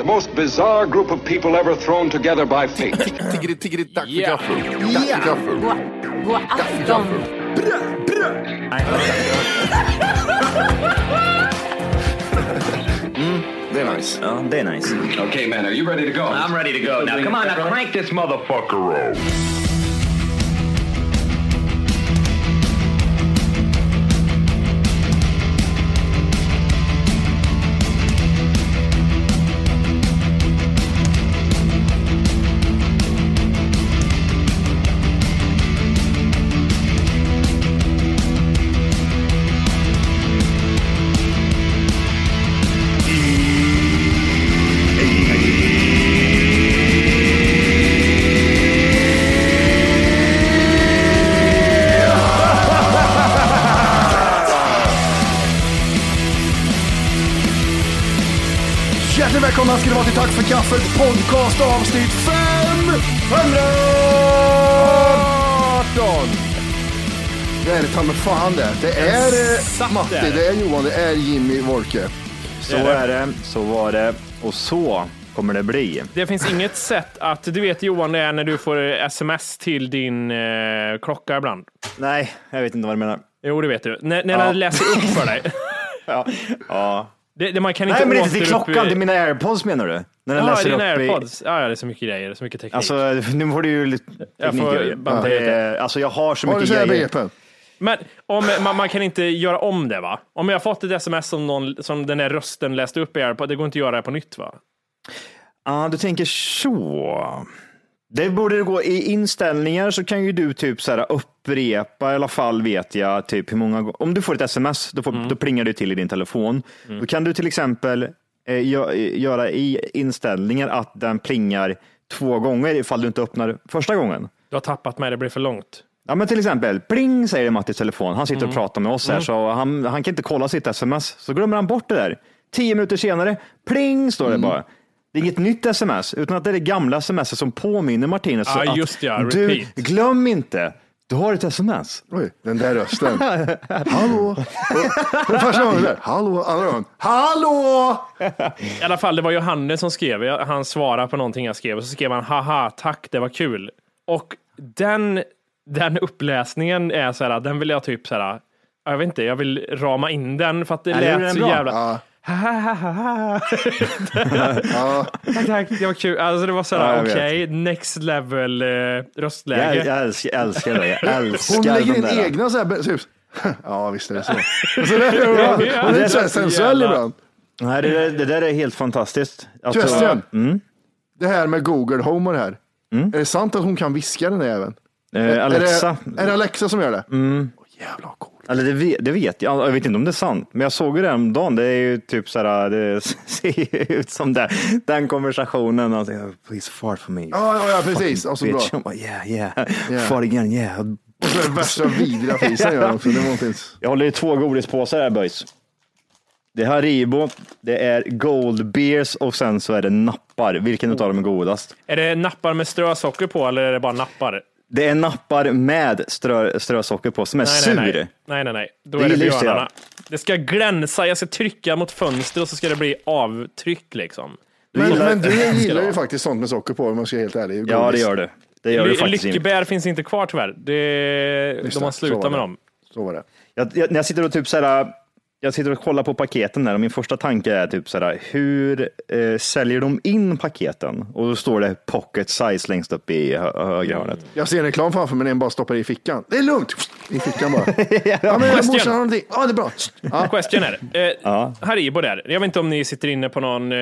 The most bizarre group of people ever thrown together by fate. Tiggeri, tiggeri, dack för Ja. gaffel. Dack för gaffel. God, god afton. Mm, det är nice. Ja, det är nice. okay, man, are you ready to go? I'm ready to go. Now, come on, now crank this motherfucker up. Avsnitt 500! Det är det ta mig fan det. Det är eh, Matti, det är Johan, det är Jimmy Wolke. Så är det, så var det och så kommer det bli. Det finns inget sätt att, du vet Johan, det är när du får sms till din eh, klocka ibland. Nej, jag vet inte vad du menar. Jo, det vet du. När, när den läser upp för dig. Ja. ja. Det, det, man kan inte Nej, men inte till återupp- klockan, till mina airpods menar du? När den Ja, läser dina upp airpods. Ja, ja, det är så mycket grejer, det är så mycket teknik. Alltså, nu får du ju lite Jag får banta Det lite. är- Alltså, jag har så mycket grejer. begreppen? Men om, man, man kan inte göra om det va? Om jag har fått ett sms som, någon, som den där rösten läste upp i AirPod, det går inte att göra det på nytt va? Ja, du tänker så. Det borde gå i inställningar så kan ju du typ så här upprepa i alla fall vet jag typ hur många gånger. Om du får ett sms, då, får, Mm. då plingar det till i din telefon. Då kan du till exempel eh, gö- göra i inställningar att den plingar två gånger ifall du inte öppnar första gången. Du har tappat mig, det blir för långt. Ja, men till exempel, pling säger Mattis telefon. Han sitter Mm. och pratar med oss här, så han, han kan inte kolla sitt sms. Så glömmer han bort det där. Tio minuter senare, pling står det Mm. bara. Det är inget nytt sms, utan att det är det gamla sms som påminner Martinez. så Ja, att just det, ja, du, repeat. glöm inte, du har ett sms. Oj, den där rösten. Hallå? Det var första gången där. Hallå? Andra gången. Hallå? I alla fall, det var Johannes som skrev. Han svarade på någonting jag skrev och så skrev han haha, tack, det var kul. Och den, den uppläsningen är så här, den vill jag typ så här, jag vet inte, jag vill rama in den för att det gjorde lät så bra. jävla... Ja. Tack, tack, det var kul. Alltså det var så Ja, jag okej, next level eh, Jag, röstläge. jag, älskar, jag älskar det. Jag älskar Hon lägger in där. egna så här, typ. Ja, visst är det så. så det är, hon är lite så sensuell ibland. Nej, det, där- det där är helt fantastiskt. Alltså, mm, Det här med Google Home och det här. Är det sant att hon kan viska den där även? eh, Alexa, Är det, är det Alexa som gör det? Mm. jävlar vad coolt. Eller det vet, det vet jag. Jag vet inte om det är sant, men jag såg ju det om dagen. Det är ju typ så här, det ser ut som det, den konversationen. Alltså, Please fart for me. Ja, ja, ja precis. Och så bra. Bara, yeah, yeah, Yeah. fart again, yeah. Och så är det värsta vidriga fisen gör också. Det ens... Jag håller i två godispåsar här boys. Det är Haribo, det är Gold Beers och sen så är det nappar. Vilken av dem är godast? Är det nappar med strösocker på eller är det bara nappar? Det är nappar med strö, strösocker på som är sur. nej, nej. nej, nej, nej. Då Det är det björnarna. Det ska glänsa, jag ska trycka mot fönster och så ska det bli avtryck liksom. Men, gillar- men du gillar ju faktiskt sånt med socker på om man ska vara helt ärlig. Ja, det gör du. Det gör du Ly- faktiskt. Jim. Lyckebär finns inte kvar tyvärr. Det, Just de har slutat det. med dem. Så var det. Jag, jag, när jag sitter och typ så här, jag sitter och kollar på paketen där och min första tanke är typ sådär, hur eh, säljer de in paketen? Och då står det pocket size längst upp i hö högra hörnet. Jag ser en reklam framför mig, den bara stoppar i fickan. Det är lugnt! I fickan bara. ja, men Question. morsan har någonting. Ja, det är bra. Ja. Question är det. Eh, Haribo där. Jag vet inte om ni sitter inne på någon eh,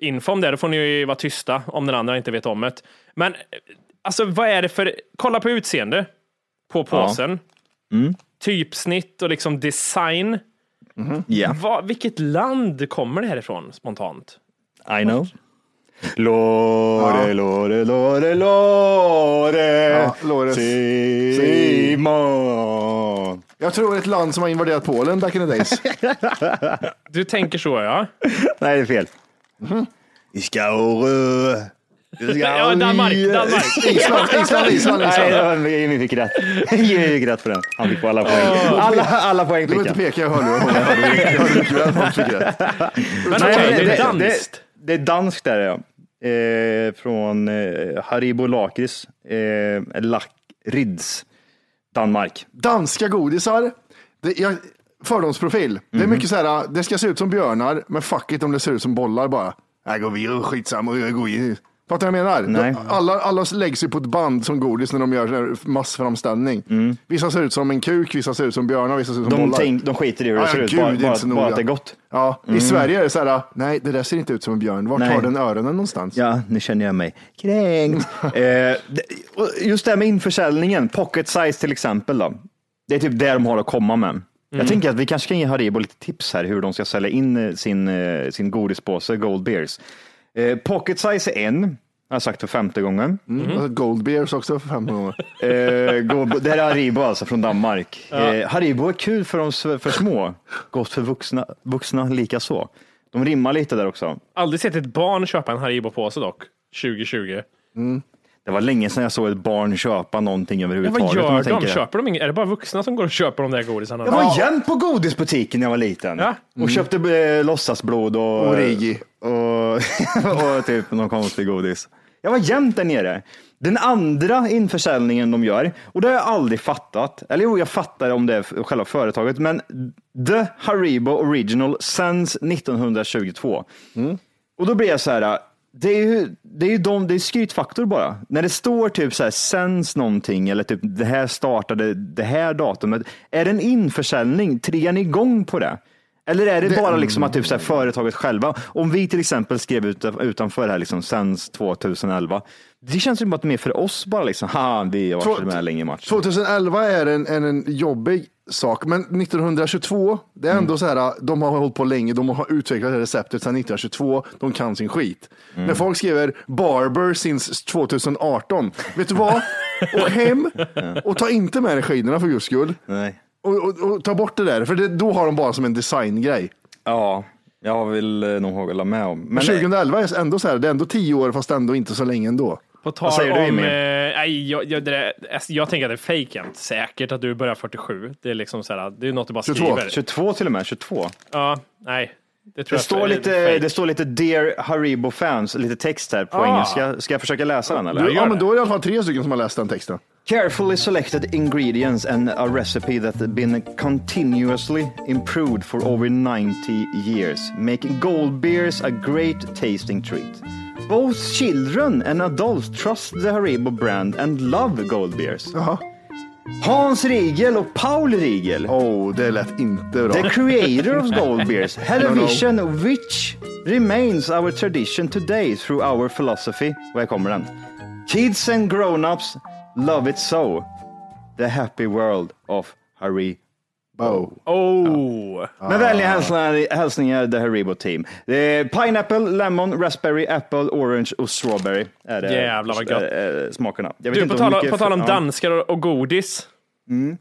info om det. Då får ni ju vara tysta om den andra inte vet om det. Men eh, alltså, vad är det för... Kolla på utseende på påsen. Typsnitt och liksom design. Ja, Vad, vilket land kommer det här ifrån spontant? I know. Lore, lore, lore, lore. Ja, lore. Simon. Jag tror ett land som har invaderat Polen back in the days. Du tänker så ja. Nej, det är fel. Vi Vi Ja, Danmark. Danmark. Island, Island, Island. Nej, Island. var- Jimmy fick rätt. Jimmy fick rätt på den. Han fick på alla poäng. Alla, alla poäng Du fick behöver inte han. peka, jag hörde, jag hörde, jag hörde mycket väl att han fick rätt. Men Nej, okej, det- är danskt. Det, är danskt där ja. Eh, från eh, Haribo Lakrits. Eh, Lakrids. Danmark. Danska godisar. Det, jag, fördomsprofil. Det är mycket så här, det ska se ut som björnar, men fuck it om det ser ut som bollar bara. Jag går vidare, skitsamma, jag går i. Fattar du vad jag menar? Nej. Alla, alla läggs ju på ett band som godis när de gör massframställning. Vissa ser ut som en kuk, vissa ser ut som björnar, vissa ser ut som De, bollar. tänk, de skiter i hur det ser ut, bara, det bara, bara att det är gott. Ja, i Sverige är det så här, nej det där ser inte ut som en björn. Vart Nej. har den öronen någonstans? Ja, nu känner jag mig kränkt. eh, just det här med införsäljningen, pocket size till exempel. Då. Det är typ det de har att komma med. Jag tänker att vi kanske kan ge Haribo lite tips här hur de ska sälja in eh, sin, eh, sin godispåse Gold Bears. Eh, pocket size är en, har jag sagt för femte gången. Mm. Alltså Gold Bears också för fem gånger. Eh, det här är Haribo alltså från Danmark. Eh, Haribo är kul för de för små, gott för vuxna, vuxna lika så. De rimmar lite där också. Aldrig sett ett barn köpa en Haribo-påse dock. 2020. Det var länge sedan jag såg ett barn köpa någonting Ja, överhuvudtaget. vad om gör de? Köper de inget? Är det bara vuxna som går och köper de där godisarna? Jag var jämt på godisbutiken när jag var liten. Ja. Och köpte eh, låtsasblod och, Och Rigi. och, och typ någon konstig godis. Jag var jämt där nere. Den andra införsäljningen de gör, och det har jag aldrig fattat, eller jo, jag fattar om det är själva företaget, men The Haribo Original sänds 1922. Och då blir jag så här, det är ju, det är ju de, det är skrytfaktor bara. När det står typ så här, sänds någonting eller typ det här startade det här datumet. Är det en införsäljning? Triggar ni igång på det? Eller är det, bara liksom att typ så här, företaget själva, om vi till exempel skrev ut, utanför det här liksom sänds 2011. Det känns ju bara att det är mer för oss bara liksom, ha vi har varit med länge i matchen. 2011 är en, en, en jobbig sak, men 1922, det är ändå så här, de har hållit på länge, de har utvecklat receptet sedan 1922, de kan sin skit. När folk skriver Barber since 2018, vet du vad? Åk hem och ta inte med dig skidorna för guds skull. Nej. Och, och, och ta bort det där, för det, då har de bara som en designgrej. Ja, jag vill eh, nog hålla med om. Men Men 2011 är ändå så här, det är ändå tio år fast ändå inte så länge ändå. På tal säger du, om... Jimmy? Eh, nej, jag, jag, det där, alltså, jag tänker att det är fejkant. Säkert att du börjar 47. Det är liksom så här, det är något du bara 22. skriver. 22 till och med, 22. Ja, nej. Det, tror Det jag står, lite, det står lite Dear Haribo fans, lite text här på Ah. engelska. Ska jag försöka läsa den eller? Du, ja, men då är det i alla fall tre stycken som har läst den texten. Carefully selected ingredients and a recipe that has been continuously improved for over 90 years, making gold beers a great tasting treat. Both children and adults trust the Haribo brand and love gold beers. Jaha. Hans Riegel och Paul Riegel, Oh, det lät inte bra. the creator of gold beers, had a vision which remains our tradition today through our philosophy. Var kommer den? Kids and grown-ups love it so. The happy world of Haribo. Bow. Oh! Med vänliga hälsningar, hälsningar The Haribo Team. Det är pineapple, lemon, raspberry, apple, orange och strawberry. Är det, Jävlar vad gott. är smakerna. Jag vet Du, inte på hur tal, mycket- på tal om ja. danskar och, och godis.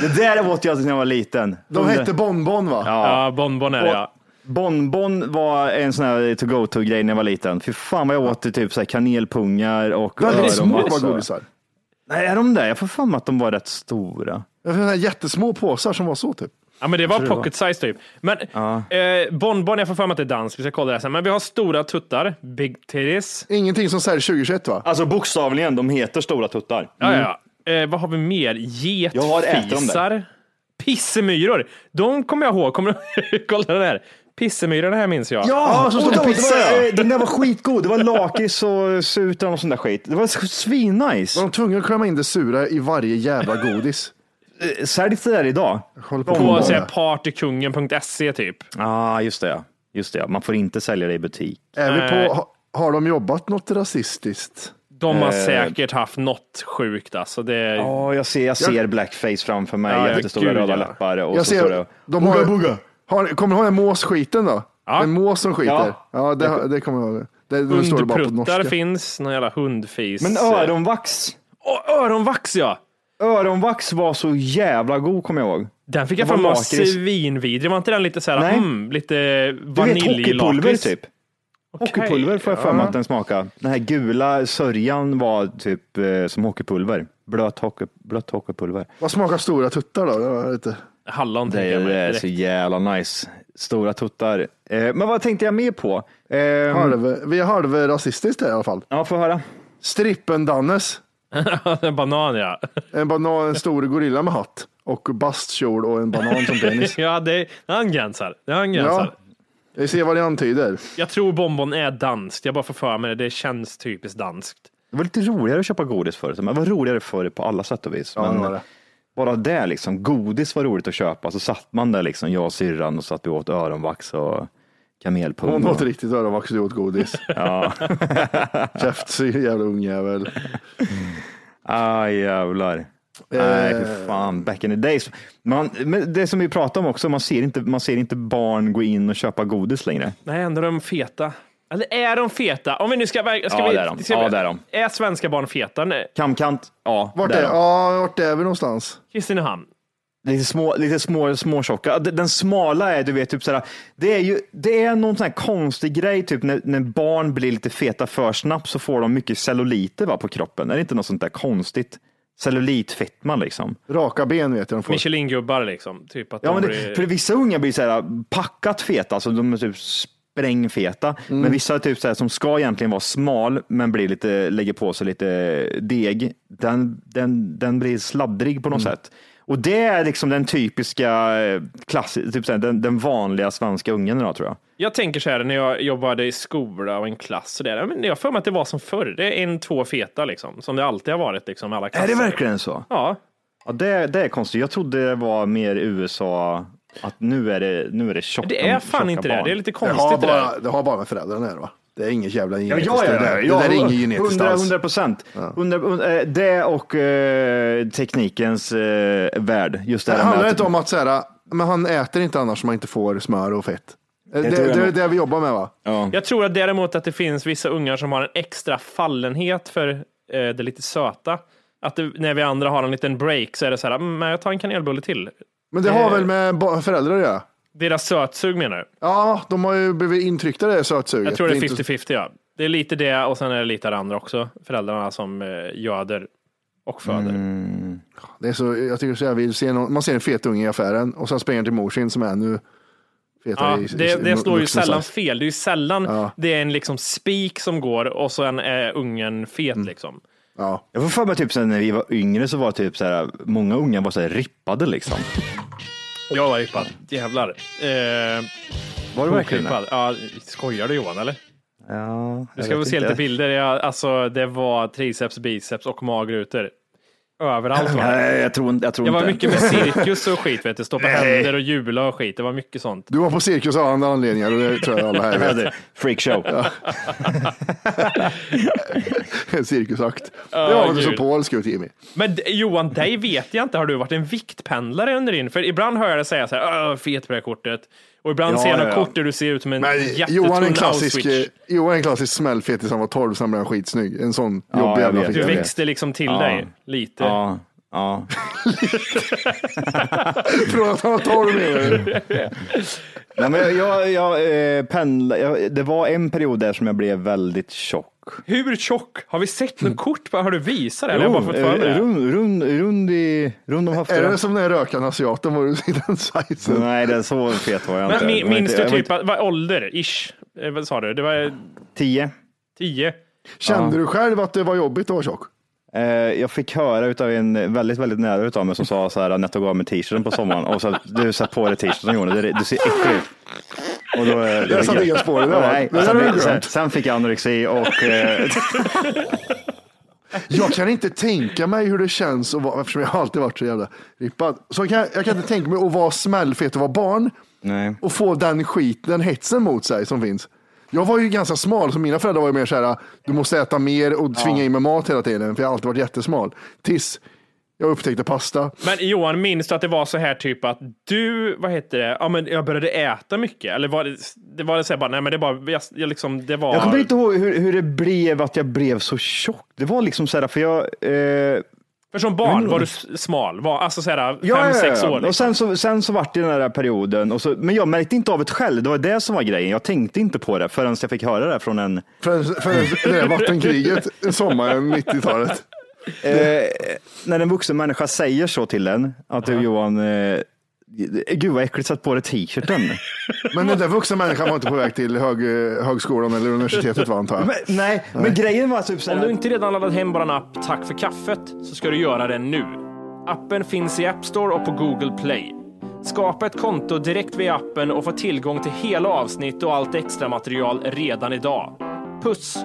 Det där åt jag när jag var liten. De hette Bonbon va? Ja, bonbon är det ja. Bonbon var en sån här to go to grej när jag var liten. Fy fan vad jag åt typ så här kanelpungar och små öronmassa. var godisar. Nej, är de där? Jag får för mig att de var rätt stora. Jag jättesmå påsar som var så typ. Ja, men det var det pocket size typ. Men eh, bonbon, jag får för mig att det är dans. Vi ska kolla det här sen. Men vi har stora tuttar, big titties. Ingenting som säljs 2021 va? Alltså bokstavligen, de heter stora tuttar. Ja, ja. Eh, vad har vi mer? Jag har ätit dem där. Getfisar. Pissemyror, de kommer jag ihåg. Kommer du kolla den här? Pissemyrorna här minns jag. Ja, som och det pissar, var, ja. Den där var skitgod. Det var lakris och sutran och sån där skit. Det var svinnice. Var de tvungna att klämma in det sura i varje jävla godis? Eh, Säljs det där idag? Jag på På så partykungen.se typ. Ja, ah, just det. ja. Just det, ja. man får inte sälja det i butik. Är vi på, ha- har de jobbat något rasistiskt? De har Eh. säkert haft något sjukt alltså. Det, Ja, jag ser, jag ser blackface framför mig. Ja, Jättestora gud, röda ja. läppar. Och Jag så ser, det, de har, Har, kommer du ihåg den måsskiten då? Ja. En mås som skiter? Ja, Ja. det, det kommer jag ihåg. Det, det står det bara på norska. finns, någon jävla hundfis. Men öronvax. Åh, öronvax ja! Öronvax var så jävla god kommer jag ihåg. Den fick jag för mig svinvidrig. Var inte den lite såhär, mm, lite Du vet hockeypulver vaniljlakrits? typ. Hockeypulver får jag för mig att den smakar. Den här gula sörjan var typ eh, som hockeypulver. Blöt, hockey, blött hockeypulver. Vad smakar stora tuttar då? Det var lite... Hallon Det tänker jag mig det är så jävla nice. Stora tuttar. Eh, men vad tänkte jag mer på? Eh, Halv, vi är halv rasistiskt här i alla fall. ja, få höra. Strippen-Dannes. En banan ja. En, banan, en stor gorilla med hatt och bastkjol och en banan som penis. ja, det, det har en gränsar. Det har en gränsar. Ja. Vi ser vad det antyder. Jag tror bonbon är danskt. Jag bara får för mig det. Det känns typiskt danskt. Det var lite roligare att köpa godis förut, men det var roligare förr på alla sätt och vis. Ja, men det var det. Bara det liksom, godis var roligt att köpa. Så satt man där liksom, jag och syrran och satt vi åt öronvax och kamelpung. Hon och- åt riktigt öronvax och du åt godis. Ja, Käftsy jävla ungjävel. ah, jävlar. Nej, för fan, back in the days. Man, men det som vi pratade om också, man ser, inte, man ser inte barn gå in och köpa godis längre. Nej, ändå är de feta. Eller är de feta? Om vi nu ska... ska Ja, vi, det är de. Ska vi, Ja, det är de. Är svenska barn feta? Nej. Kamkant, ja. Vart är, då. ja, vart är vi någonstans? Kristinehamn. Lite små, lite små, små tjocka. Den smala är, du vet, typ såhär, det är ju, det är någon sån här konstig grej, typ när, när barn blir lite feta för snabbt så får de mycket celluliter va, på kroppen. Är det inte något sånt där konstigt? Cellulitfetma liksom. Raka ben vet jag de får. Michelin-gubbar liksom. Typ att Ja, de men blir... det, för vissa unga blir så här packat feta, alltså de är typ sprängfeta. Men vissa typ så här, som ska egentligen vara smal, men blir lite, lägger på sig lite deg, den, den, den blir sladdrig på något sätt. Och det är liksom den typiska, eh, klassi, typ så här, den, den vanliga svenska ungen idag tror jag. Jag tänker så här när jag jobbade i skola och en klass och där. Men jag för mig att det var som förr. Det är en, två feta liksom. Som det alltid har varit liksom. Alla klasser. Är det verkligen så? Ja. Ja, det, det är konstigt. Jag trodde det var mer USA, att nu är det, nu är det tjocka Det är fan inte det. barn. Det är lite Det konstigt har, det där. bara, det har bara med föräldrarna att göra va? Det är inget jävla Ja, genetiskt. ja, ja, det, där. ja, det där är inget genetiskt 100, alls. 100 procent. Det och eh, teknikens eh, värld. Just det Det handlar inte om att så här, men han äter inte annars som man inte får smör och fett. Det, det, jag det är det vi jobbar med va? Ja. Jag tror att däremot att det finns vissa ungar som har en extra fallenhet för eh, det lite söta. Att det, när vi andra har en liten break så är det så här, mm, men jag tar en kanelbulle till. Men det har väl med ba- föräldrar att göra? Deras sötsug menar du? Ja, de har ju blivit intryckta det sötsuget. Jag tror det är inte- 50-50 ja. Det är lite det och sen är det lite det andra också. Föräldrarna som eh, göder och föder. Mm. Det är så, jag tycker så jag vill se någon, man ser en fet unge i affären och sen springer till morsin som är fetare. Ja, i- i- det, det slår ju sällan fel. Det är ju sällan Ja. det är en liksom spik som går och sen är ungen fet Mm. liksom. Ja. Jag får för mig typ så här, när vi var yngre så var det typ så här, många unga var så här rippade liksom. Jag var rippad. Jävlar. Eh, Var det verkligen rippad. Ja, skojar du Johan eller? Ja, Du ska få se inte. lite bilder. Jag, alltså, det var triceps, biceps och magrutor. Överallt var det. Nej, jag tror, jag tror Det var inte. mycket med cirkus och skit, vet du. Stå på händer och jubla och skit. Det var mycket sånt. Du var på cirkus av andra anledningar och det tror jag alla här vet. Freakshow. En cirkusakt. Ja, det var inte så polsk ut Jimmy. Men Johan, dig vet jag inte. Har du varit en viktpendlare under din? För ibland hör jag dig säga så här, "Åh, fet på det här kortet. Och ibland Ja, ser jag ja, kort där du ser ut som en jättetunn Johan är en klassisk, eh, Johan är en klassisk smällfetis, han var 12 sen blev han skitsnygg. En sån Ja, jobbig jag jävla. Du fitta. vet. växte liksom till Ja. dig lite. Ja, ja. Från att han var 12 menar du? Nej, men jag, jag, eh, pendla, jag, det var en period där som jag blev väldigt tjock. Hur tjock? Har vi sett något kort? på- Har du visat det? Eller har jag bara fått för eh, det? rund, rund, rund, i, rund om Är höfterna. det som den rökande asiaten var du i den sizen? Nej, det är så fet var jag inte. Men mi- Det var minns inte- du jag var typ, att- vad ålder? Ish? Eh, Vad sa du? Det var Tio. tio? Kände du själv att det var jobbigt att vara tjock? Eh, jag fick höra utav en väldigt, väldigt nära utav mig som sa så här, Netto gav mig t-shirten på sommaren och så du satt på dig t-shirten Jonas, det- du ser äcklig ut. Och då, eh, Jag satte inga spår i det? Nej, Det sen, sen, sen fick jag anorexi och eh, Jag kan inte tänka mig hur det känns att vara, eftersom jag alltid varit så jävla rippad. Så kan jag, jag kan inte tänka mig att vara smällfet och vara barn nej. och få den skit, den hetsen mot sig som finns. Jag var ju ganska smal, så mina föräldrar var ju mer så här, du måste äta mer och tvinga in med mat hela tiden, för jag har alltid varit jättesmal. Tills jag upptäckte pasta. Men Johan, minns du att det var så här typ att du, vad heter det, ja men jag började äta mycket? Eller var det, det var det så här bara, nej men det var, jag, jag liksom, det var... Jag kommer inte ihåg hur, hur det blev att jag blev så tjock. Det var liksom så här, för jag... Eh, För som barn var du smal, var, alltså så här fem, Ja, ja, sex ja. år. Och Liksom. sen så, sen så vart det den där perioden. Och så, men jag märkte inte av det själv. Det var det som var grejen. Jag tänkte inte på det förrän jag fick höra det från en... För, för det där vattenkriget sommaren 90-talet. Eh, när en vuxen människa säger så till en, att du Johan, eh, gud vad äckligt, satt på dig t-shirten. Men den där vuxna människan var inte på väg till hög, högskolan eller universitetet va, antar jag. Men, nej, men grejen var typ så Om du inte redan laddat hem vår app Tack för kaffet så ska du göra det nu. Appen finns i App Store och på Google Play. Skapa ett konto direkt via appen och få tillgång till hela avsnitt och allt extra material redan idag. Puss!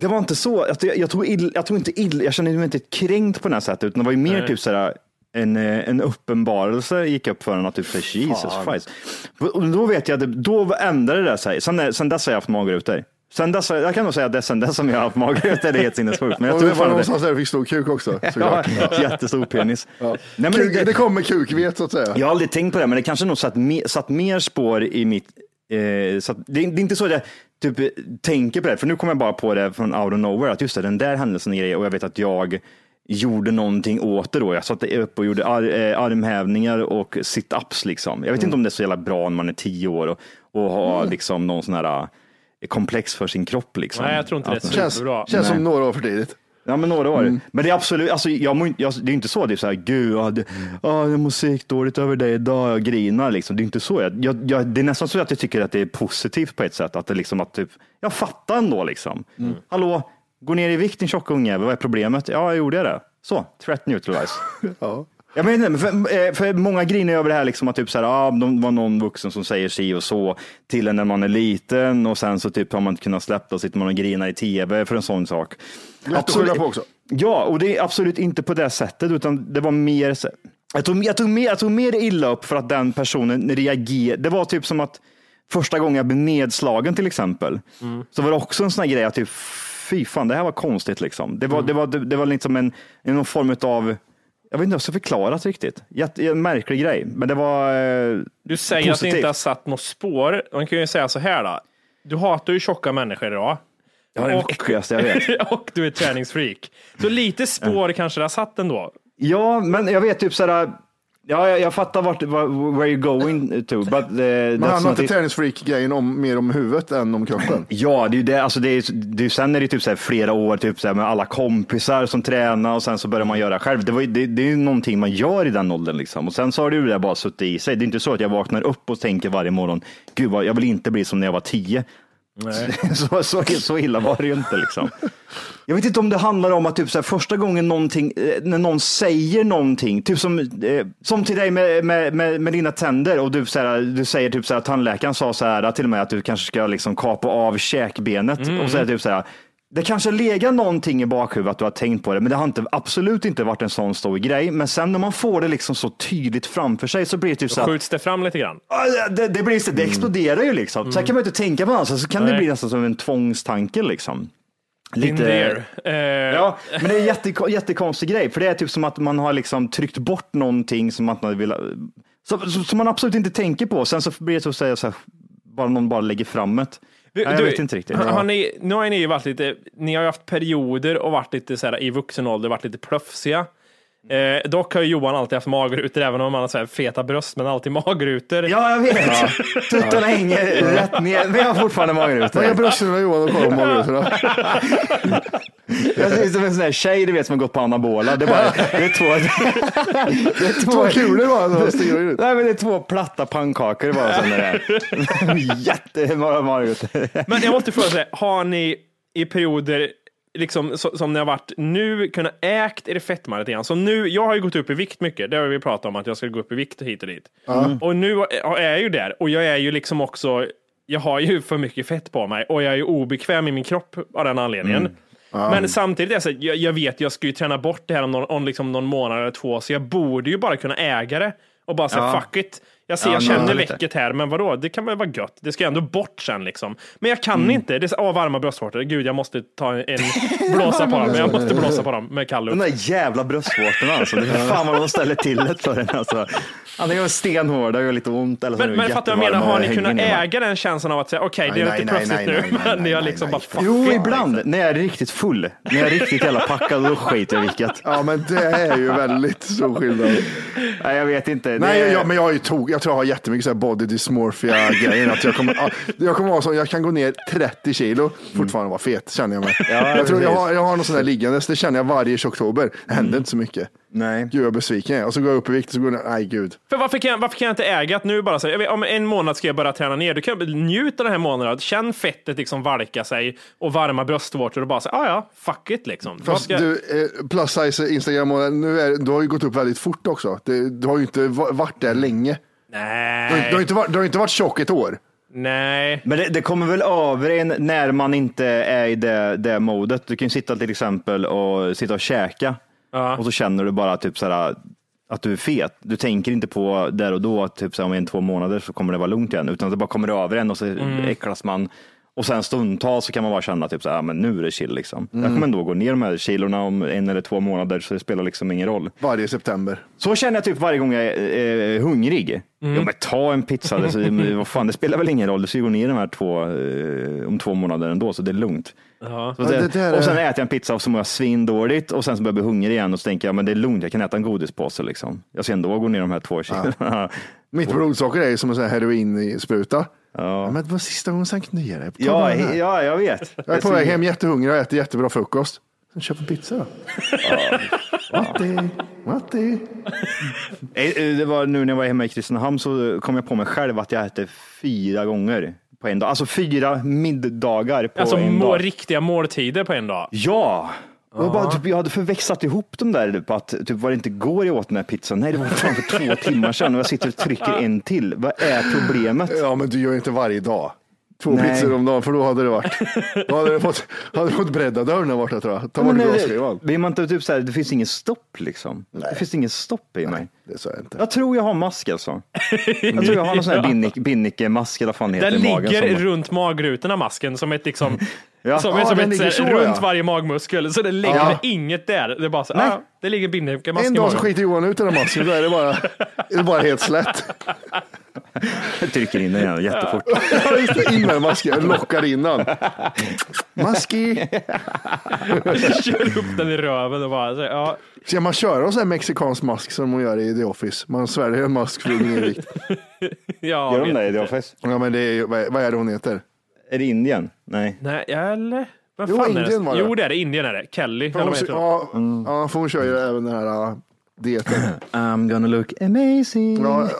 Det var inte så, jag, jag, jag, tog ill, jag tog inte ill, jag kände mig inte kränkt på det här sättet, utan det var ju mer typ sådär, en, eh, en uppenbarelse gick upp för en att typ, Jesus Christ. Och då vet jag, då ändrade det sig. Sen, sen dess har jag haft magrutor. Sen dess, jag kan nog säga att det är sen dess som jag har haft magrutor, det är helt sinnessjukt. Men jag tror det var fan någonstans där du fick stor kuk också. Ja, jättestor penis. Nej, men det, det kommer kukvet så att säga. jag har aldrig tänkt på det, men det kanske nog satt, me, satt mer spår i mitt... Eh, så att, det, är- det är inte så att jag typ, eh, tänker på det, för nu kommer jag bara på det från out of nowhere, att just det, den där händelsen är och jag vet att jag gjorde någonting åt det då. Jag satte upp och gjorde ar, eh, armhävningar och sit-ups liksom. Jag vet inte om det är så jävla bra när man är tio år och, och har liksom någon sån här eh, komplex för sin kropp liksom. Nej, jag tror inte det är så. Känns, Superbra. känns som några år för tidigt. Ja, men några år. Men det är absolut, alltså, jag mår, inte- jag, det är inte så, det är så här, gud, ja, det, ja, jag mår sikt dåligt över det idag, jag grinar liksom. Det är inte så. Jag, jag, jag, det är nästan så att jag tycker att det är positivt på ett sätt, att det liksom att typ, jag fattar ändå liksom. Hallå, gå ner i vikt din tjocka ungjävel, vad är problemet? Ja, jag gjorde det. Så, threat neutralize. Ja. Jag vet inte, för, eh, för många griner över det här, liksom att typ så här, ah, de var någon vuxen som säger si och så till en när man är liten och sen så typ har man inte kunnat släppa och sitter man och grinar i tv för en sån sak. Lätt att skylla på också. Ja, och det är absolut inte på det sättet, utan det var mer, jag tog, jag tog, mer, jag tog mer illa upp för att den personen reagerade. Det var typ som att första gången jag blev nedslagen till exempel, så var det också en sån här grej att typ, fy fan, det här var konstigt liksom. Det var, det var, det, det var liksom en, en någon form av jag vet inte hur jag ska förklara det riktigt. Jätte, en märklig grej, men det var eh, Du säger att det positivt. inte har satt något spår. Man kan ju säga så här då. Du hatar ju tjocka människor idag. Ja, det är det Och- äckligaste jag vet. och du är träningsfreak. Så lite spår kanske det har satt ändå. Ja, men jag vet typ sådär, ja, jag, jag fattar vart, var- where you're going to, but uh, Men han har inte träningsfreak-grejen om, mer om huvudet än om kroppen. Ja, det är ju det. Alltså det är, det är, sen är det typ så här flera år typ så här med alla kompisar som tränar och sen så börjar man göra själv. Det, var, det, det är ju någonting man gör i den åldern liksom. Och sen så har det ju det bara suttit i sig. Det är inte så att jag vaknar upp och tänker varje morgon, gud vad, jag vill inte bli som när jag var tio. så, så, så illa var det ju inte liksom. Jag vet inte om det handlar om att typ så här, första gången någonting, eh, när någon säger någonting, typ som, eh, som till dig med, med, med, med dina tänder och du, så här, du säger typ så här, tandläkaren sa så här till och med att du kanske ska liksom kapa av käkbenet och säger typ så här, det kanske legat någonting i bakhuvudet att du har tänkt på det, men det har inte, absolut inte varit en sån stor grej. Men sen när man får det liksom så tydligt framför sig så blir det typ så här, Skjuts det fram lite grann? Det, det, blir det exploderar ju liksom. Sen kan man inte tänka på något, så kan det Nej. bli nästan som en tvångstanke liksom. There. Eh, Ja, men det är en jätte, jättekonstig grej, för det är typ som att man har liksom tryckt bort någonting som man vill, som, som som man absolut inte tänker på. Sen så blir det så att säga så här, bara någon bara lägger fram det. Du- jag du, vet inte riktigt. Har, har ni, nu har ni ju varit lite, ni har ju haft perioder och varit lite så här, i vuxen ålder, varit lite plöfsiga. Eh, dock har ju Johan alltid haft magrutor, även om han har så här feta bröst, men alltid magrutor. Ja, jag vet. Tuttarna hänger rätt ner, men jag har fortfarande magrutor. Vad är brösten Johan och kollar på magrutorna? Jag ser ut som en sån där tjej du vet som har gått på anabola. Det är, bara, det är två... Det är Två kulor bara. så stiger ut. Nej, men det är två platta pannkakor bara som det är. Jättemånga magrutor. Men jag måste fråga, så här, har ni i perioder liksom, så, som ni har varit nu kunnat ägt er fetma lite grann? Så nu, jag har ju gått upp i vikt mycket, det har vi pratat om att jag ska gå upp i vikt hit och dit. Och nu är jag ju där och jag är ju liksom också, jag har ju för mycket fett på mig och jag är ju obekväm i min kropp av den anledningen. Men samtidigt, är det så, här, jag, jag vet, jag ska ju träna bort det här om någon, om liksom någon månad eller två, så jag borde ju bara kunna äga det och bara säga Ja. fuck it. Jag, ser, Ja, jag känner väcket här, men vadå, det kan väl vara gött. Det ska ändå bort sen liksom. Men jag Mm. kan inte. Det är så, åh, varma bröstvårtor. Gud, jag måste ta en, blåsa på dem. Jag måste blåsa på dem med kall De luft. där jävla bröstvårtorna alltså. Det är fan vad de ställer till det för en alltså. Antingen är de stenhårda och gör lite ont eller så Men, de men fattar du vad jag menar? Har ni kunnat äga den känslan av att säga okej, det är Nej, lite plötsligt nu, nej, men ni har liksom bara fuck Jo, ibland. När jag är riktigt full. När jag är riktigt jävla packad, då skiter jag i vilket. Ja, men det är ju väldigt stor skillnad. Nej, jag vet inte. Nej, jag, men jag, är ju tog, jag tror jag har jättemycket så här body dysmorphia grejer. Att jag, kommer, ja, jag kommer vara så, jag kan gå ner 30 kilo, fortfarande vara fet känner jag mig. Ja, jag, tror jag, har, jag har något sånt där liggandes, det känner jag varje oktober. Det händer inte så mycket. Nej. Gud vad besviken jag är. Och så går jag upp i vikt och så går jag ner, nej gud. För varför kan, jag, varför kan jag inte äga att nu bara jag vet, om en månad ska jag börja träna ner, du kan njuta den här månaden, känn fettet liksom valka sig och varma bröstvårtor och bara säga, ah, ja, fuck it liksom. Fast ska- du, eh, plus size Instagram, nu är, du har ju gått upp väldigt fort också. Det, du har ju inte va- varit där länge. Du Nej, du har, inte, varit, du har inte varit tjock ett år. nej. Men det, det kommer väl över en när man inte är i det, det modet. Du kan ju sitta till exempel och sitta och käka Ja. och så känner du bara typ så här, att du är fet. Du tänker inte på där och då att typ så här, om en två månader så kommer det vara lugnt igen, utan det bara kommer över en och så äcklas man. Och sen stundtals så kan man bara känna typ så här, ja, men nu är det chill liksom. Jag kommer ändå gå ner de här kilorna om en eller två månader så det spelar liksom ingen roll. Varje september. Så känner jag typ varje gång jag är eh, hungrig. Ja, men ta en pizza, det, så, men vad fan, det spelar väl ingen roll. Du ska ju gå ner de här två eh, om två månader ändå, så det är lugnt. Så Ja, det, det där och sen är- äter jag en pizza och så mår jag svindåligt och sen så börjar jag bli hungrig igen och så tänker jag, men det är lugnt, jag kan äta en godispåse liksom. Jag ska ändå gå ner de här två kilona. Mitt blodsocker är ju som en heroinspruta. Ja. Men det var sista gången sen kunde ge det. Ta Ja, ja, jag vet. Jag är på väg hem jättehungrig och äter jättebra frukost. Sen köp en pizza då. Matti, Matti. Eh, eh, Det var nu när jag var hemma i Kristinehamn så kom jag på mig själv att jag äter fyra gånger på en dag. Alltså fyra middagar på Alltså en dag. riktiga måltider på en dag. Ja! Jag, bara, typ, jag hade förväxlat ihop dem där på att typ, var det inte går jag åt den här pizzan. Nej, det var fan för två timmar sedan och jag sitter och trycker en till. Vad är problemet? Ja, men du gör ju inte varje dag. Två Nej. pizzor om dagen, för då hade det varit. Då hade det fått, hade fått bredda dörren där borta tror jag. Ta bort glasskivan. blir man inte typ så här, det finns ingen stopp liksom. Det finns ingen stopp i mig. Det sa jag inte. Jag tror jag har mask alltså. Jag tror jag har någon sån här binnik, binnikke-mask eller vad fan det Den heter i magen. ligger som- runt magrutorna, masken, som ett liksom Ja. Som, Ja, som ett, så, så, runt ja. varje magmuskel, så det ligger Ja. inget där. Det är bara så, Nej. ah, det ligger bindemasken En i dag så skiter Johan ut den här masken, då är det bara, är det bara helt slätt. Jag trycker in den igen jättefort. Ja, just det, in med masken, lockar in den. Maski. Kör upp den i röven och bara, så, ja, Ska man köra en sån här mexikansk mask som de gör i The Office? Man sväljer en mask för att ja, Gör de det i. The Office? Ja, men det är vad vad är det hon heter? Är det Indien? Nej. Nej, eller? Vad Jo, fan är Indien det? var det. Jo, det är det. Indien är det. Kelly. eller vad heter hon? Ja, ja, för hon kör ju även den här dieten. I'm gonna look amazing. Ja,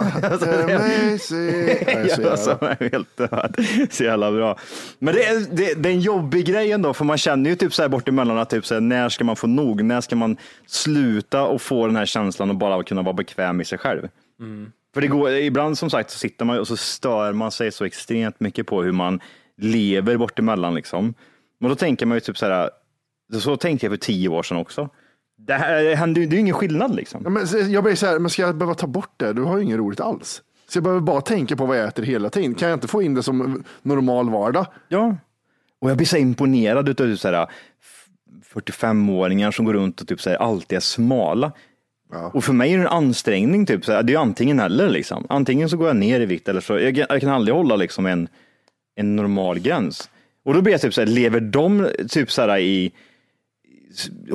amazing. Jag är så Ja, alltså, jävla- jag är helt död. Så jävla bra. Men det är, det, det är en jobbig grej ändå, för man känner ju typ så här bort emellan att typ så här, när ska man få nog? När ska man sluta och få den här känslan och bara kunna vara bekväm i sig själv? För det går, ibland som sagt så sitter man och så stör man sig så extremt mycket på hur man lever bort emellan liksom. Och då tänker man ju typ så här, så tänkte jag för tio år sedan också. Det här händer ju, det är ju ingen skillnad liksom. Ja, men jag blir så här, men ska jag behöva ta bort det? Du har ju inget roligt alls. Så jag behöver bara tänka på vad jag äter hela tiden. Kan jag inte få in det som normal vardag? Ja. Och jag blir så imponerad utav typ så här, f- 45-åringar som går runt och typ så här, alltid är smala. Och för mig är det en ansträngning, typ, så här, det är ju antingen eller. Liksom. Antingen så går jag ner i vikt eller så, jag, jag kan aldrig hålla liksom, en, en normal gräns. Och då blir jag typ så här, lever de typ så här, i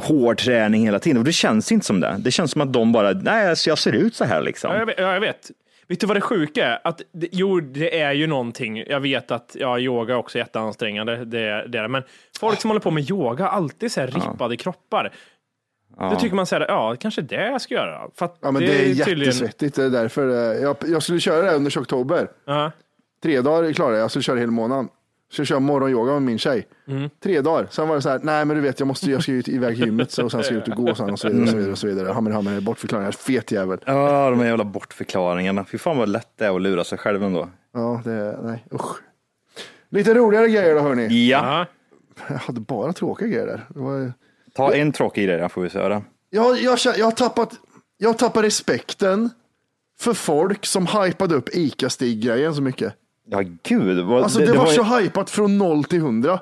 hård träning hela tiden? Och det känns inte som det. Det känns som att de bara, nej, jag ser ut så här liksom. Ja, jag vet. Ja, jag vet. Vet du vad det sjuka är? Att, det- jo, det är ju någonting. Jag vet att ja, yoga också är jätteansträngande. Det, det är det. Men folk som håller på med yoga har alltid så här rippade kroppar. Då tycker man så här, ja, kanske det jag ska göra. För att Ja, men det, är tydligen- jättesvettigt. Det är därför eh, jag, jag skulle köra det under oktober. Ja. Tre dagar klarar jag. Jag skulle köra hela månaden. Så jag kör morgonyoga med min tjej. Mm. Tre dagar. Sen var det så här, nej men du vet jag måste, jag ska ju iväg till gymmet så, och sen ska jag ut och gå sen och så vidare. Och så vidare, och så vidare. Hammer, hammer, bortförklaringar. Fet jävel. Ja, de här jävla bortförklaringarna. Fy fan vad lätt det är att lura sig själv ändå. Ja, det är, nej usch. Lite roligare grejer då hörni. Ja, Ja. Jag hade bara tråkiga grejer där. Det var, ta en tråkig grej där får vi se höra. jag, jag, jag, har tappat, jag har tappat respekten för folk som hypade upp ICA-Stig-grejen så mycket. Ja, gud. Vad, Alltså det, var, ju- så hypat från noll till hundra.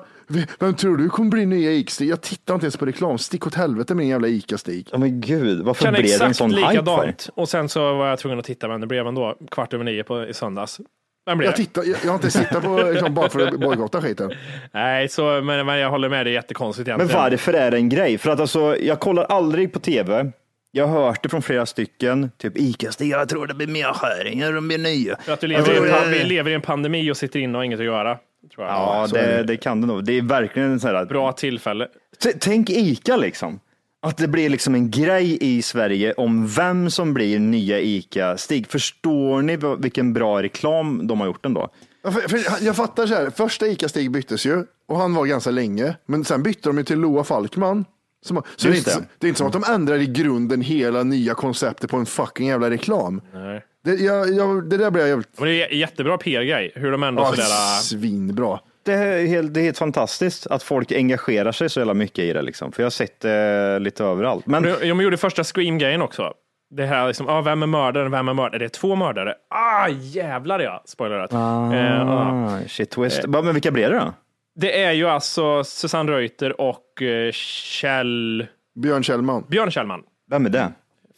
Vem tror du kommer bli nya ICA-Stig? Jag tittar inte ens på reklam. Stick åt helvete med din jävla ICA-Stig. Ja, men gud, varför Känner blev det en exakt sån hype för? likadant. Och sen så var jag tvungen att titta, men det blev ändå kvart över nio på, i söndags. Vem blev Jag, det? tittar, jag, jag har inte tittat på reklam bara för att bojkotta skiten. Nej, så, men, men jag håller med, det är jättekonstigt Men egentligen. varför är det en grej? För att alltså, jag kollar aldrig på tv. Jag har hört det från flera stycken. Typ Ica-Stig, jag tror det blir mer skäringar, de blir nya. För att du lever i, en, Ja, pa- vi lever i en pandemi och sitter inne och har inget att göra. Tror jag. Ja, det, det. det kan det nog. Det är verkligen en sån här... Bra tillfälle. T- Tänk Ica liksom. Att det blir liksom en grej i Sverige om vem som blir nya Ica-Stig. Förstår ni vilken bra reklam de har gjort ändå? Ja, för, för, jag fattar så här, första ICA-Stig byttes ju och han var ganska länge. Men sen bytte de ju till Loa Falkman. Som, så det är, inte, det. det är inte som att de ändrar i grunden hela nya konceptet på en fucking jävla reklam. Nej. Det, jag, jag, det där blir jag jävligt Och det är jättebra PR-grej, hur de ändå ja, sådär... svinbra. Det är, helt, det är helt fantastiskt att folk engagerar sig så jävla mycket i det. Liksom. För jag har sett det lite överallt. Men De, de gjorde första Scream-grejen också. Det här liksom, ah, vem är mördaren, vem är mördaren? Det är två mördare. Ah, jävlar ja! Spoilerat. Eh, ja. ah, shit twist. Va, Men vilka blev det då? Det är ju alltså Susanne Reuter och eh, Kjell... Björn Kjellman. Björn Kjellman. Vem är det?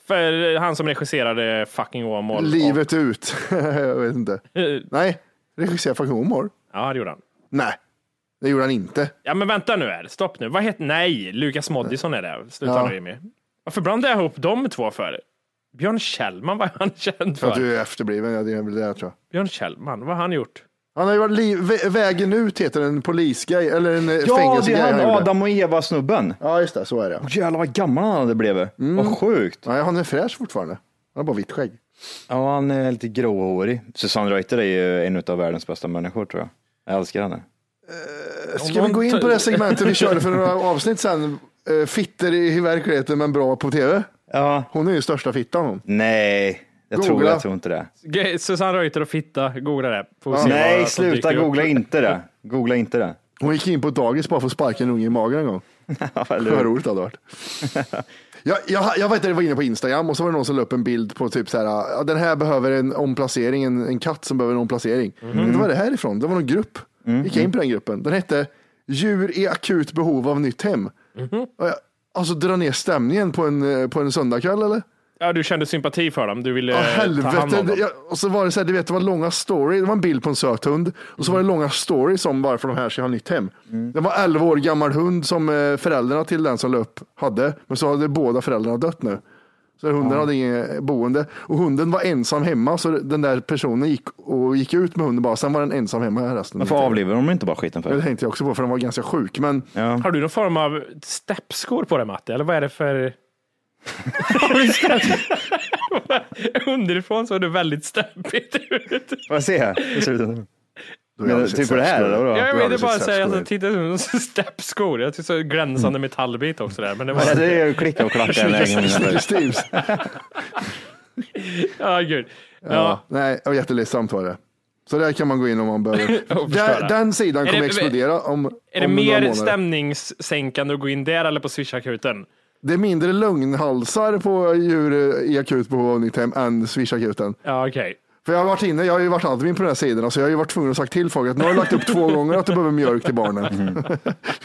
För han som regisserade Fucking Åmål. Livet ut. jag vet inte. Och, eh, Nej, regissera fucking humor. ja, det gjorde han. Nej, det gjorde han inte. Ja, men vänta nu här. Stopp nu. Vad heter... Nej, Lukas Moodysson är det. Sluta Ja. nu Jimmy. Varför blandade jag ihop de två för? Björn Kjellman, vad är han känd För att du är efterbliven. Ja, det är väl det jag tror. Björn Kjellman, vad har han gjort? Han har ju varit liv, Vägen ut heter en polisgrej, eller en eh, Ja, det är han gjorde. Adam och Eva-snubben. Ja, just det, så är det. Åh, Jävlar vad gammal han hade blivit. Vad sjukt. Nej, han är fräsch fortfarande. Han har bara vitt skägg. Ja, han är lite gråhårig. Susanne Reuter är ju en av världens bästa människor tror jag. Jag älskar henne. Ska vi gå in på det segmentet vi körde för några avsnitt sen? Uh, fitter i verkligheten men bra på tv. Ja, Hon är ju största fittan hon. nej, jag tror, Googla. jag tror inte det. Susanne Reuter och fitta, googla det. Vad Nej, sluta, googla inte det. Googla inte det. Hon gick in på ett dagis bara för att sparka en unge i magen en gång. Eller Vad hur? roligt det hade varit. jag, jag, jag vet att jag var inne på Instagram och så var det någon som la upp en bild på typ så här, ja, den här behöver en omplacering, en, en katt som behöver en omplacering. Mhm. Det var det härifrån, det var någon grupp. Gick jag in på den gruppen. Den hette Djur i akut behov av nytt hem. Och jag, alltså dra ner stämningen på en, eh, på en söndagkväll eller? Ja, du kände sympati för dem. Du ville Ja, eh, ta hand helvete. om dem. Jag, och så var det så här, du vet, det var långa story. Det var en bild på en söt hund. Och så var det långa stories om varför de här ska ha nytt hem. Det var 11 år gammal hund som eh, föräldrarna till den som upp hade. Men så hade båda föräldrarna dött nu. Så hunden hade inget boende. Och hunden var ensam hemma. Så den där personen gick och gick ut med hunden bara. Sen var den ensam hemma resten. Varför avlivar de inte bara skiten Det för? tänkte jag också på för den var ganska sjuk. Men Ja. Har du någon form av steppskor på dig Matte? Eller vad är det för... Underifrån såg du väldigt stabbigt ut. Får jag se? Hur ser det ut jag Men, typ på det här eller vadå? Ja, jag ville bara säga, sätskor. alltså, titta ut som steppskor. Jag tyckte så glänsande metallbit också där. Men det Ja, var, det är ju klicka och klacka. Snickers Steves. ja gud. Ja. Ja. Nej, det var jätteledsamt var det. Så där kan man gå in om man behöver. Och den sidan kommer det- explodera om, Är det mer stämningssänkande att gå in där eller på swishakuten? Det är mindre lögnhalsar på djur i akut behov av nytt hem än swishakuten. Ja, okej. För jag har varit inne, jag har ju varit admin på den här sidan, så jag har ju varit tvungen att sagt till folk att nu har jag lagt upp två gånger att du behöver mjölk till barnen.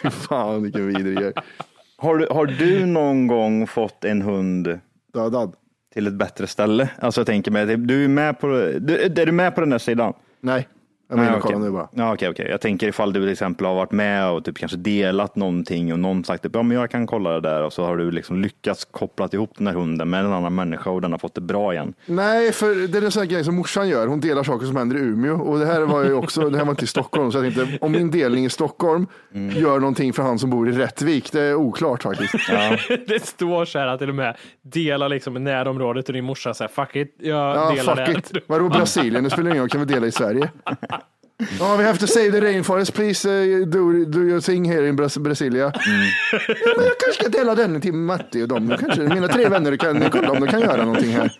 Fy fan vilken vidrig grej. Har du, har du någon gång fått en hund Dödad? till ett bättre ställe? Alltså jag tänker mig, du är med på, du, är du med på den där sidan? Nej, jag vill kolla nu bara. Ja, okej, okej. Jag tänker ifall du till exempel har varit med och typ kanske delat någonting och någon sagt att ja, men jag kan kolla det där och så har du liksom lyckats koppla ihop den här hunden med en annan människa och den har fått det bra igen. Nej, för det är en sån här grej som morsan gör. Hon delar saker som händer i Umeå och det här var ju också, det här var inte i Stockholm. Så jag tänkte, om min delning i Stockholm gör någonting för han som bor i Rättvik, det är oklart faktiskt. Det står så här till och med dela liksom närområdet och din morsa säger fuck it, jag Ja, delar fuck det. Vadå Brasilien? Det spelar ingen roll, kan vi dela i Sverige? Ja, we have to save the rainforest, please uh, do, do your thing here in Bras- Brasilia. Ja, men jag kanske ska dela den till Matti och dem. Kanske, mina tre vänner kan kolla om de kan göra någonting här.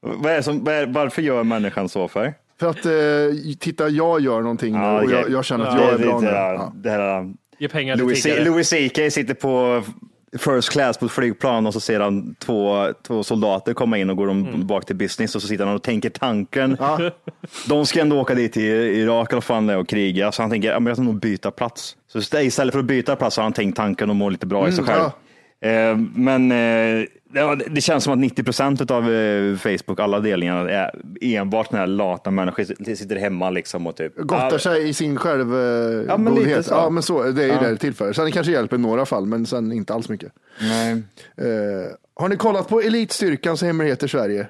Vad är det som, varför gör människan så för? För att eh, titta, jag gör någonting nu och jag, jag känner att jag är bra nu. det, här- Ja. det här, Ge pengar till Louis. Louis CK sitter på first class på ett flygplan och så ser han två, två soldater komma in och går de Mm. bak till business och så sitter han och tänker tanken. De ska ändå åka dit till Irak eller fan det och kriga, så han tänker ja, jag ska nog byta plats. Så istället för att byta plats har han tänkt tanken och må lite bra i sig Mm, själv. Eh, men eh, det- känns som att 90 procent av eh, Facebook, alla delningar, är enbart den här lata människor som sitter hemma liksom och typ. Gottar sig i sin själv, eh, Ja, men lite så. Ja, men så. Det är ju Ja. det det tillför. Sen det kanske hjälper i några fall, men sen inte alls mycket. Nej. Eh, har ni kollat på Elitstyrkans hemligheter Sverige?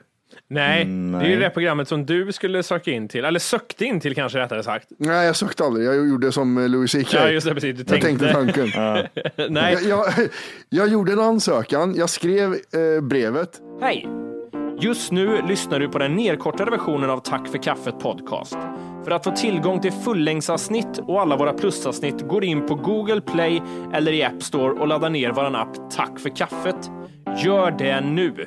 Nej, Mm, det är ju det programmet som du skulle söka in till, eller sökte in till kanske rättare sagt. Nej, jag sökte aldrig. Jag gjorde som eh, Louis CK. Ja, just det, precis. Du Jag tänkte tänkte. tanken. Nej, Jag, jag, jag gjorde en ansökan, jag skrev eh, brevet. hej! Just nu lyssnar du på den nedkortade versionen av Tack för kaffet podcast. För att få tillgång till fullängdsavsnitt och alla våra plusavsnitt går in på Google Play eller i App Store och laddar ner vår app Tack för kaffet. Gör det nu!